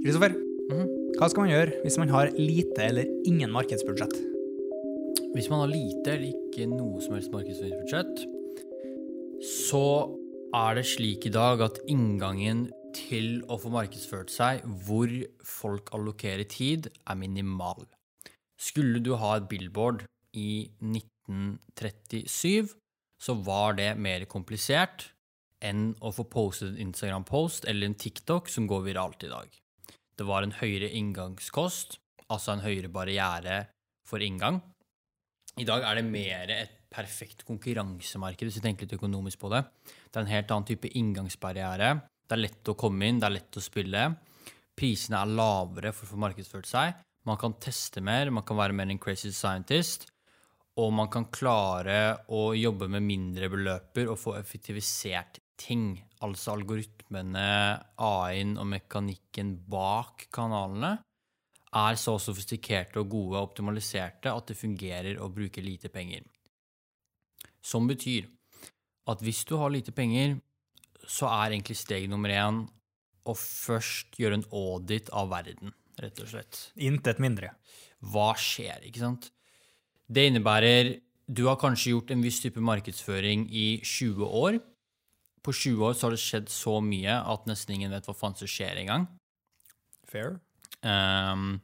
Kristoffer, Mhm. hva skal man gjøre hvis man har lite eller ingen markedsbudsjett? Hvis man har lite eller ikke noe som helst markedsbudsjett, så er det slik i dag at inngangen til å få markedsført seg, hvor folk allokerer tid, er minimal. Skulle du ha et billboard i 1937, så var det mer komplisert enn å få postet en Instagram-post eller en TikTok som går viralt i dag. Det var en høyere inngangskost, altså en høyere barriere for inngang. I dag er det mer et perfekt konkurransemarked, hvis vi tenker litt økonomisk på det. Det er en helt annen type inngangsbarriere. Det er lett å komme inn, det er lett å spille. Prisene er lavere for å få markedsført seg. Man kan teste mer, man kan være mer en crazy scientist. Og man kan klare å jobbe med mindre beløper og få effektivisert ting. Altså algoritmene, AI-en og mekanikken bak kanalene er så sofistikerte og gode og optimaliserte at det fungerer å bruke lite penger. Som betyr at hvis du har lite penger, så er egentlig steg nummer én å først gjøre en audit av verden, rett og slett. Intet mindre. Hva skjer, ikke sant? Det innebærer du har kanskje gjort en viss type markedsføring i 20 år. På 20 år så har det skjedd så mye at nesten ingen vet hva faen som skjer engang. Fair. Um,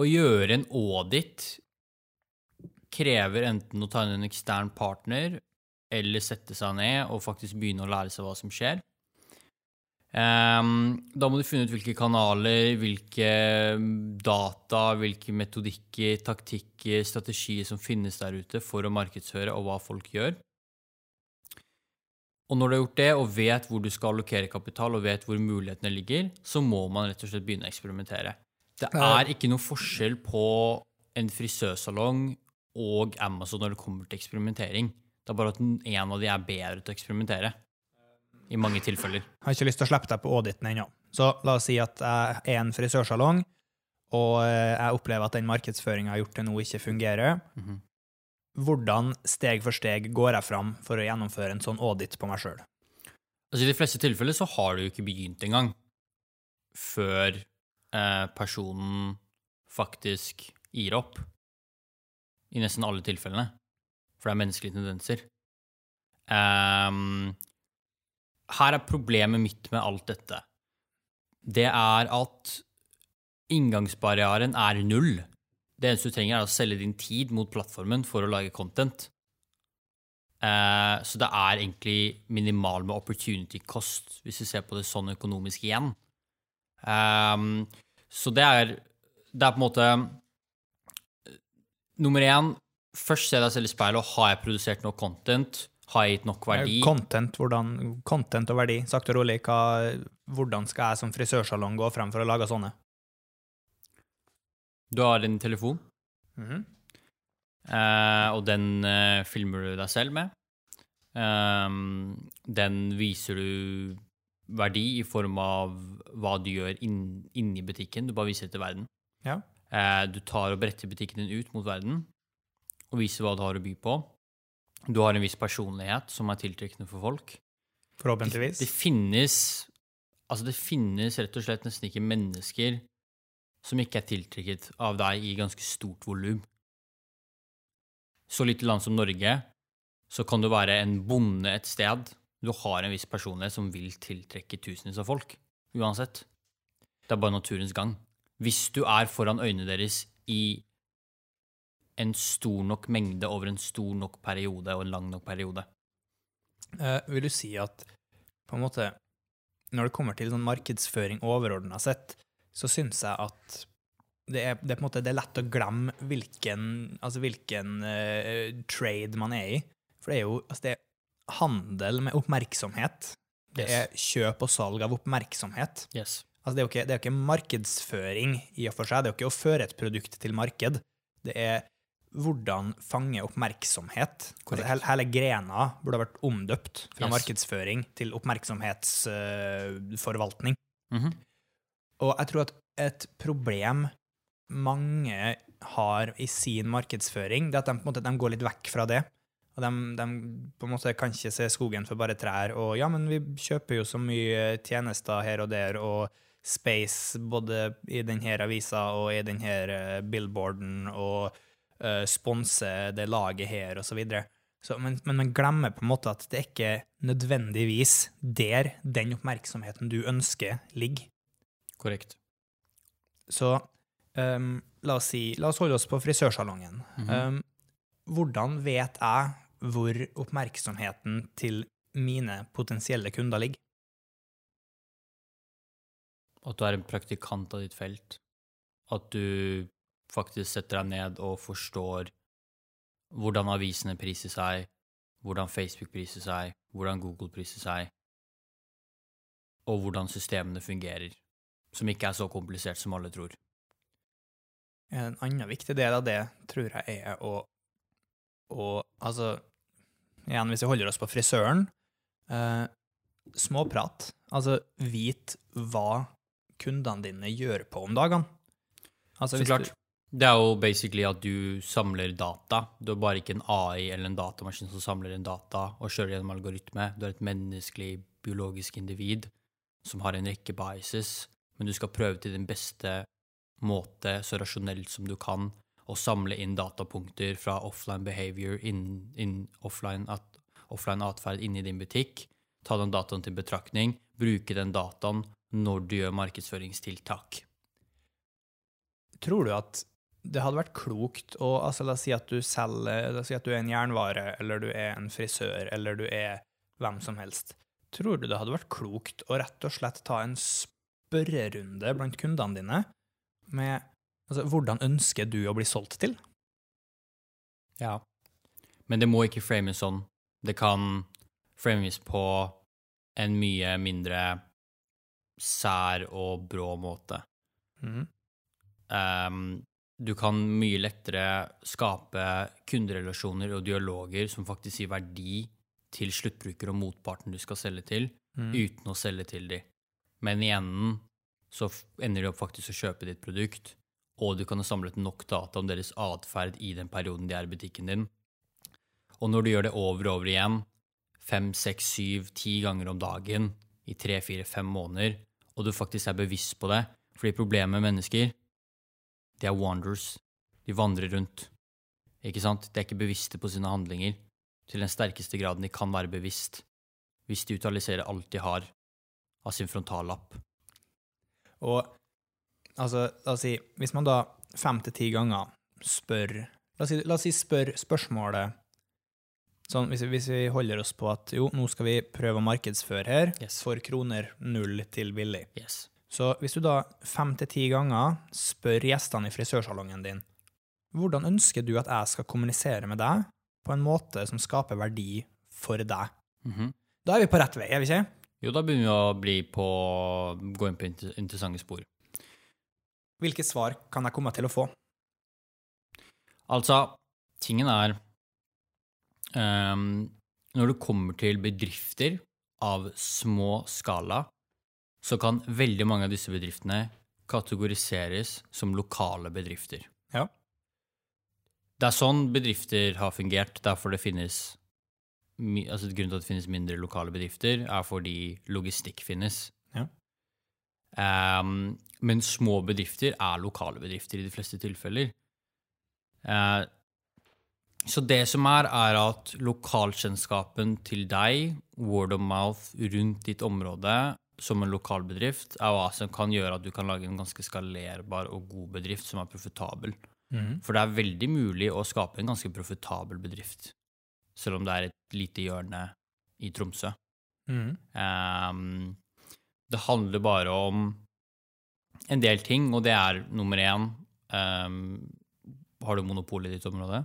å gjøre en audit krever enten å ta inn en ekstern partner eller sette seg ned og faktisk begynne å lære seg hva som skjer. Um, da må du finne ut hvilke kanaler, hvilke data, hvilke metodikker, taktikker, strategier som finnes der ute for å markedsføre, og hva folk gjør. Og når du har gjort det, og vet hvor du skal allokere kapital, og vet hvor mulighetene ligger, så må man rett og slett begynne å eksperimentere. Det er ikke noe forskjell på en frisørsalong og Amazon når det kommer til eksperimentering. Det er bare at en av de er bedre til å eksperimentere. I mange tilfeller. Jeg har ikke lyst til å slippe deg på auditen ennå. Så la oss si at jeg er en frisørsalong, og eh, jeg opplever at den markedsføringa jeg har gjort til nå, ikke fungerer. Mhm. Hvordan steg for steg går jeg fram for å gjennomføre en sånn audit på meg sjøl? Altså, I de fleste tilfeller så har du jo ikke begynt engang før eh, personen faktisk gir opp. I nesten alle tilfellene. For det er menneskelige tendenser. Um, her er problemet mitt med alt dette. Det er at inngangsbarrieren er null. Det eneste du trenger, er å selge din tid mot plattformen for å lage content. Eh, så det er egentlig minimal med opportunity cost, hvis vi ser på det sånn økonomisk igjen. Ehm, så det er, det er på en måte Nummer én, først se deg selv i speilet, og har jeg produsert nok content? Har jeg gitt nok verdi? Content, hvordan, content og verdi, sakte og rolig. Hva, hvordan skal jeg som frisørsalong gå frem for å lage sånne? Du har en telefon, mm -hmm. uh, og den uh, filmer du deg selv med. Um, den viser du verdi i form av hva du gjør inn, inni butikken. Du bare viser det til verden. Ja. Uh, du tar og bretter butikken din ut mot verden og viser hva du har å by på. Du har en viss personlighet som er tiltrekkende for folk. Forhåpentligvis. Det finnes Altså, det finnes rett og slett nesten ikke mennesker som ikke er tiltrekket av deg i ganske stort volum. Så lite land som Norge, så kan du være en bonde et sted. Du har en viss personlighet som vil tiltrekke tusenvis av folk. Uansett. Det er bare naturens gang. Hvis du er foran øynene deres i en stor nok mengde over en stor nok periode og en lang nok periode. Eh, vil du si at på en måte, når det kommer til sånn markedsføring overordna sett, så syns jeg at det er, det er på en måte det er lett å glemme hvilken, altså hvilken uh, trade man er i. For det er jo altså det er handel med oppmerksomhet. Det er kjøp og salg av oppmerksomhet. Yes. Altså det, er jo ikke, er ikke markedsføring i og for seg. Det er jo ikke å føre et produkt til marked. Det er hvordan fange oppmerksomhet. Altså, hele, hele grena burde ha vært omdøpt fra Yes. markedsføring til oppmerksomhetsforvaltning. Mhm. Og jeg tror at et problem mange har i sin markedsføring, det er at de, på en måte, de går litt vekk fra det. Og de, de på en måte kan ikke se skogen for bare trær. Og ja, men vi kjøper jo så mye tjenester her og der, og space både i denne avisa og i denne eh, billboarden, og uh, sponse det laget her, og så videre. Så, men, men man glemmer på en måte at det er ikke nødvendigvis der den oppmerksomheten du ønsker, ligger. Korrekt. Så um, la, oss si, la oss holde oss på frisørsalongen. um, hvordan vet jeg hvor oppmerksomheten til mine potensielle kunder ligger? At du er en praktikant av ditt felt. At du faktisk setter deg ned og forstår hvordan avisene priser seg, hvordan Facebook priser seg, hvordan Google priser seg, og hvordan systemene fungerer, som ikke er så komplisert som alle tror. En annen viktig del av det tror jeg er å, å Altså, igjen, hvis vi holder oss på frisøren eh, Småprat. Altså, vit hva kundene dine gjør på om dagene. Altså, Så klart. Det er jo basically at du samler data. Du er bare ikke en AI eller en datamaskin som samler en data og kjører gjennom algoritme. Du er et menneskelig, biologisk individ som har en rekke biases, men du skal prøve til din beste måte, så rasjonelt som du kan, å samle inn datapunkter fra offline behavior, in, in offline, at, offline atferd inni din butikk, ta den dataen til betraktning, bruke den dataen når du gjør markedsføringstiltak. Tror du at det hadde vært klokt å altså, La oss si at du selger La oss si at du er en jernvare, eller du er en frisør, eller du er hvem som helst. Tror du det hadde vært klokt å rett og slett ta en spørrerunde blant kundene dine med altså, hvordan ønsker du å bli solgt til? Ja. Men det må ikke frames sånn. Det kan frames på en mye mindre sær og brå måte. Mm. Um, du kan mye lettere skape kunderelasjoner og dialoger som faktisk gir verdi til sluttbruker og motparten du skal selge til, mm. uten å selge til dem. Men i enden så ender de opp faktisk å kjøpe ditt produkt, og du kan ha samlet nok data om deres atferd i den perioden de er i butikken din. Og når du gjør det over og over igjen, fem, seks, syv, ti ganger om dagen i tre, fire, fem måneder, og du faktisk er bevisst på det, fordi problemet med mennesker, de er wanders. De vandrer rundt. Ikke sant? De er ikke bevisste på sine handlinger til den sterkeste graden de kan være bevisst, hvis de utaliserer alt de har av sin frontallapp. Og altså, la oss si, hvis man da fem til ti ganger spør La oss si, la oss si spør spørsmålet sånn, hvis, vi- hvis vi holder oss på at jo, nå skal vi prøve å markedsføre her Yes. for kroner null til billig. Yes. Så hvis du da fem til ti ganger spør gjestene i frisørsalongen din hvordan ønsker du at jeg skal kommunisere med deg på en måte som skaper verdi for deg, Mhm. da er vi på rett vei, er vi ikke? Jo, da begynner vi å bli på gå inn på interessante spor. Hvilke svar kan jeg komme til å få? Altså, tingen er um, Når det kommer til bedrifter av små skala, så kan veldig mange av disse bedriftene kategoriseres som lokale bedrifter. Ja. Det er sånn bedrifter har fungert, derfor det finnes altså Grunnen til at det finnes mindre lokale bedrifter, er fordi logistikk finnes. Ja. Um, men små bedrifter er lokale bedrifter i de fleste tilfeller. Uh, så det som er, er at lokalkjennskapen til deg, word of mouth rundt ditt område som en lokal bedrift, er hva som kan gjøre at du kan lage en ganske skalerbar og god bedrift som er profitabel. For det er veldig mulig å skape en ganske profitabel bedrift, selv om det er et lite hjørne i Tromsø. Mm. Um, det handler bare om en del ting, og det er nummer én um, Har du monopol i ditt område?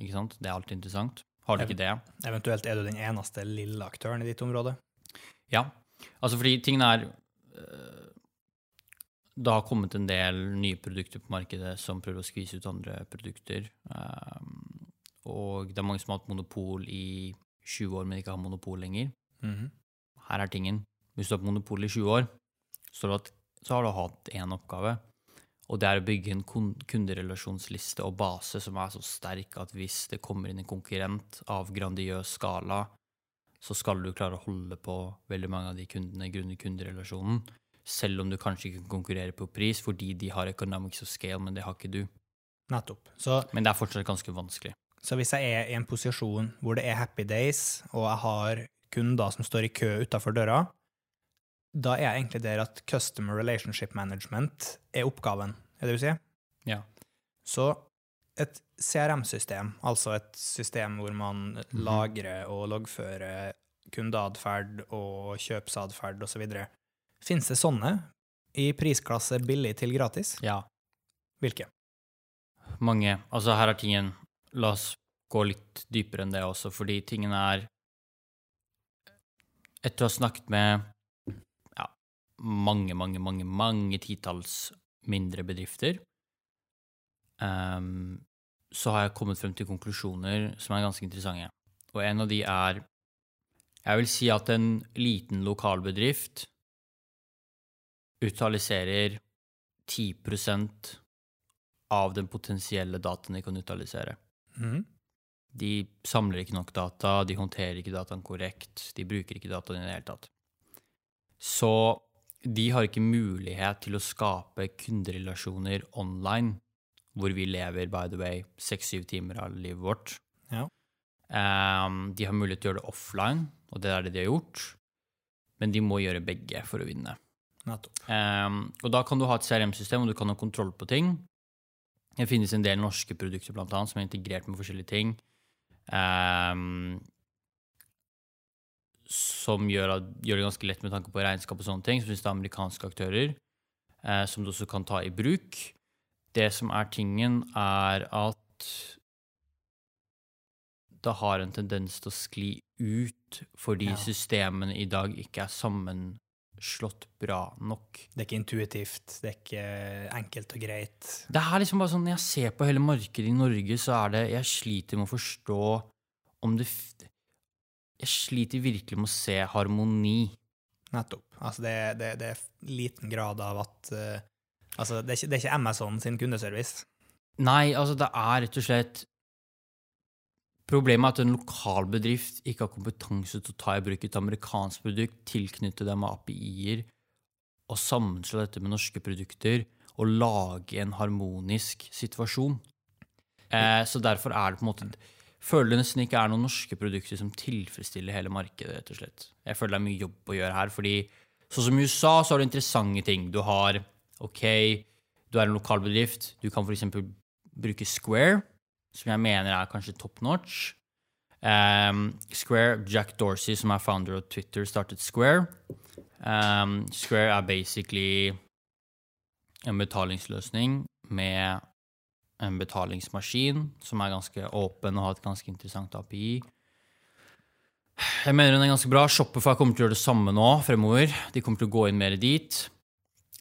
Ikke sant? Det er alltid interessant. Har du ikke det? Eventuelt er du den eneste lille aktøren i ditt område. Ja. Altså fordi tingene er øh, Det har kommet en del nye produkter på markedet som prøver å skvise ut andre produkter. ehm, og det er mange som har hatt monopol i 20 år, men ikke har monopol lenger. Mhm. Her er tingen. Hvis du har hatt monopol i 20 år, så har du hatt, så har du hatt én oppgave. Og det er å bygge en kunderelasjonsliste og base som er så sterk at hvis det kommer inn en konkurrent av grandiøs skala, så skal du klare å holde på veldig mange av de kundene grunnet kunderelasjonen. selv om du kanskje ikke kan konkurrere på pris, fordi de har economics of scale, men det har ikke du. Nettopp. Så, Men det er fortsatt ganske vanskelig. Så hvis jeg er i en posisjon hvor det er happy days, og jeg har kunder som står i kø utafor døra, da er jeg egentlig der at customer relationship management er oppgaven, er det du sier? Ja. Så et CRM-system, altså et system hvor man lagrer og loggfører kundeatferd og kjøpsatferd osv., fins det sånne i prisklasse billig til gratis? Ja. Hvilke? Mange. Altså, her er tingen La oss gå litt dypere enn det også, fordi tingene er Etter å ha snakket med ja, mange, mange, mange, mange titalls mindre bedrifter, um, så har jeg kommet frem til konklusjoner som er ganske interessante. Og en av de er Jeg vil si at en liten lokalbedrift utaliserer 10% av den potensielle dataen de kan utalisere. Mhm. De samler ikke nok data, de håndterer ikke dataen korrekt, de bruker ikke dataen i det hele tatt. Så de har ikke mulighet til å skape kunderelasjoner online, hvor vi lever, by the way, seks-syv timer av livet vårt. Ja. Um, de har mulighet til å gjøre det offline, og det er det de har gjort, men de må gjøre begge for å vinne. Ehm, og da kan du ha et CRM-system, og du kan ha kontroll på ting. Det finnes en del norske produkter blant annet, som er integrert med forskjellige ting. Um, som gjør, at, gjør det ganske lett med tanke på regnskap og sånne ting. Så finnes det amerikanske aktører uh, som du også kan ta i bruk. Det som er tingen, er at det har en tendens til å skli ut fordi Ja. systemene i dag ikke er sammenslått bra nok. Det er ikke intuitivt, det er ikke enkelt og greit. Det er liksom bare sånn, Når jeg ser på hele markedet i Norge, så er det Jeg sliter med å forstå om det Jeg sliter virkelig med å se harmoni. Nettopp. Altså, det, det, det er liten grad av at uh, Altså, det er, ikke, det er ikke Amazon sin kundeservice. Nei, altså, det er rett og slett Problemet er at en lokal bedrift ikke har kompetanse til å ta i bruk et amerikansk produkt, tilknytte det med API-er, og sammenslå dette med norske produkter, og lage en harmonisk situasjon. Eh, så derfor er det på en måte Føler det nesten ikke er noen norske produkter som tilfredsstiller hele markedet, rett og slett. Jeg føler det er mye jobb å gjøre her, fordi sånn som i USA, så har du interessante ting. Du har OK, du er en lokal bedrift, du kan eksempel bruke Square, som jeg mener er kanskje top notch. Um, Square, Jack Dorsey, som er founder av Twitter, startet Square. Um, Square er basically en betalingsløsning med en betalingsmaskin som er ganske åpen og har et ganske interessant API. Jeg mener den er ganske bra. Shopify kommer til å gjøre det samme nå fremover. De kommer til å gå inn mer dit.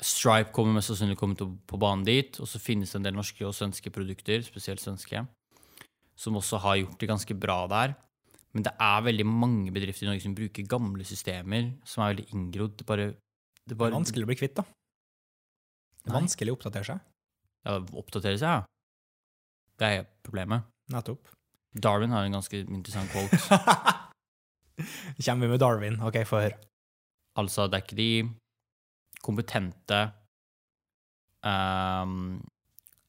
Stripe kommer mest sannsynlig komme på banen dit. Og så finnes det en del norske og svenske produkter, spesielt svenske, som også har gjort det ganske bra der. Men det er veldig mange bedrifter i Norge som bruker gamle systemer som er veldig inngrodd. Det bare, det Det er vanskelig å bli kvitt, da. Det er vanskelig å oppdatere seg. Ja, oppdatere seg, ja. Det er problemet. Nettopp. Darwin har en ganske interessant quote. Kommer vi med Darwin? OK, få høre. Altså, det er ikke de kompetente um,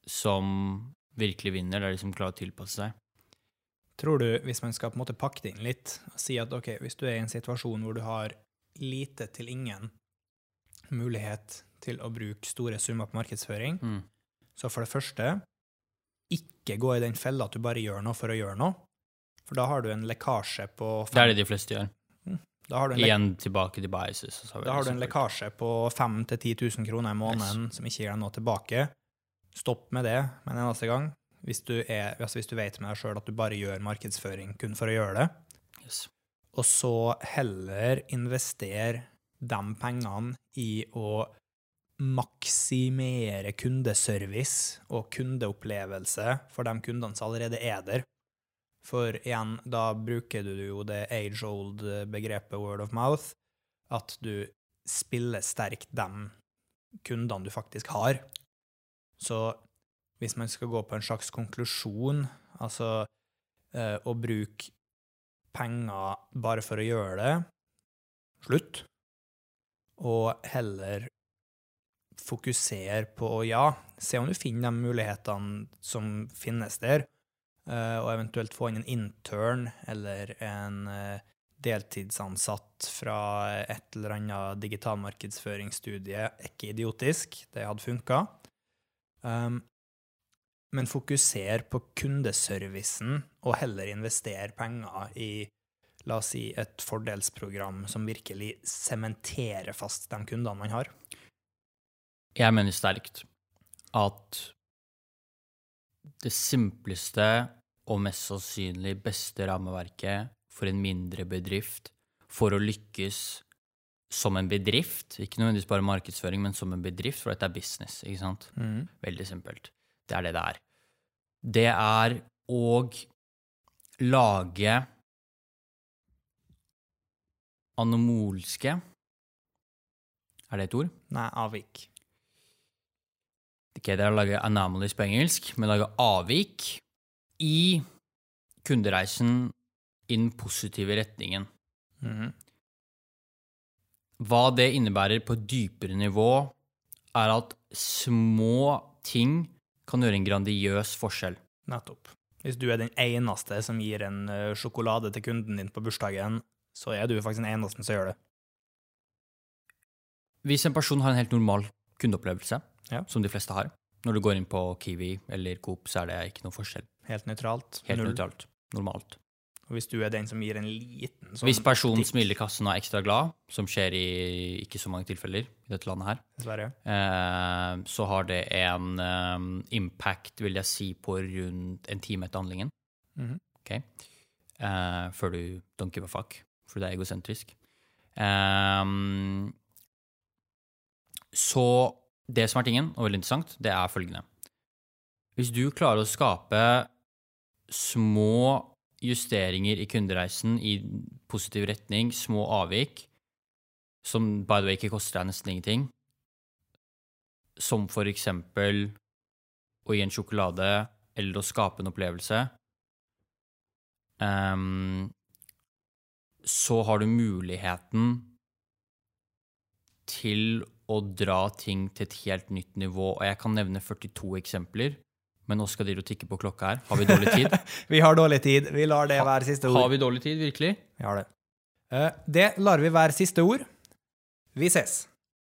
som virkelig vinner, det er de som klarer å tilpasse seg. Tror du, hvis man skal på en måte pakke det inn litt, si at ok, hvis du er i en situasjon hvor du har lite til ingen mulighet til å bruke store summer på markedsføring, Mm. så for det første, ikke gå i den fella at du bare gjør noe for å gjøre noe. For da har du en lekkasje på Det er det de fleste gjør. da har du en, Igjen tilbake til biases. da har du en lekkasje på 5 000-10 000 kroner i måneden som ikke gir deg noe tilbake. Stopp med det med en eneste gang. Hvis du, er, altså hvis du vet med deg sjøl at du bare gjør markedsføring kun for å gjøre det. Yes. og så heller investere de pengene i å maksimere kundeservice og kundeopplevelse for de kundene som allerede er der. For igjen, da bruker du jo det age-old begrepet word of mouth, at du spiller sterkt de kundene du faktisk har. Så hvis man skal gå på en slags konklusjon, altså eh, å bruke penger bare for å gjøre det, slutt. Og heller fokusere på ja, se om du finner de mulighetene som finnes der, eh, og eventuelt få inn en intern eller en eh, deltidsansatt fra et eller annet digitalmarkedsføringsstudie. Ikke idiotisk, det hadde funka. Um, men fokuser på kundeservicen, og heller investere penger i la oss si, et fordelsprogram som virkelig sementerer fast de kundene man har? Jeg mener sterkt at det simpleste og mest sannsynlig beste rammeverket for en mindre bedrift for å lykkes som en bedrift, ikke nødvendigvis bare markedsføring, men som en bedrift, for dette er business, ikke sant? Mm. Veldig simpelt. Det er det det er. Det er å lage anomolske Er det et ord? Nei, avvik. Okay, det er å lage anomalies på engelsk, men lage avvik i kundereisen i den positive retningen. Mhm. Hva det innebærer på dypere nivå, er at små ting kan gjøre en grandiøs forskjell. Nettopp. Hvis du er den eneste som gir en eh, sjokolade til kunden din på bursdagen, så er du faktisk den eneste som gjør det. Hvis en person har en helt normal kundeopplevelse, Ja. som de fleste har Når du går inn på Kiwi eller Coop, så er det ikke noe forskjell. Helt nøytralt. Helt nøytralt. Normalt. Og hvis du er den som gir en liten sånn Hvis personen smiler i kassen og er ekstra glad, som skjer i ikke så mange tilfeller i dette landet her, Dessverre. eh, så har det en eh, impact, vil jeg si, på rundt en time etter handlingen. Mhm. Ok? Eh, før du don't give a fuck, for det er egosentrisk. Så det som er tingen, og veldig interessant, det er følgende. Hvis du klarer å skape små justeringer i kundereisen i positiv retning, små avvik, som by the way ikke koster deg nesten ingenting, som for eksempel å gi en sjokolade eller å skape en opplevelse, um, så har du muligheten til å dra ting til et helt nytt nivå. Og jeg kan nevne 42 eksempler, men nå skal dere tikke på klokka her. Har vi dårlig tid? Vi har dårlig tid. Vi lar det være siste ord. Har vi dårlig tid, virkelig? Vi har det. Eh, Det lar vi være siste ord. Vi ses.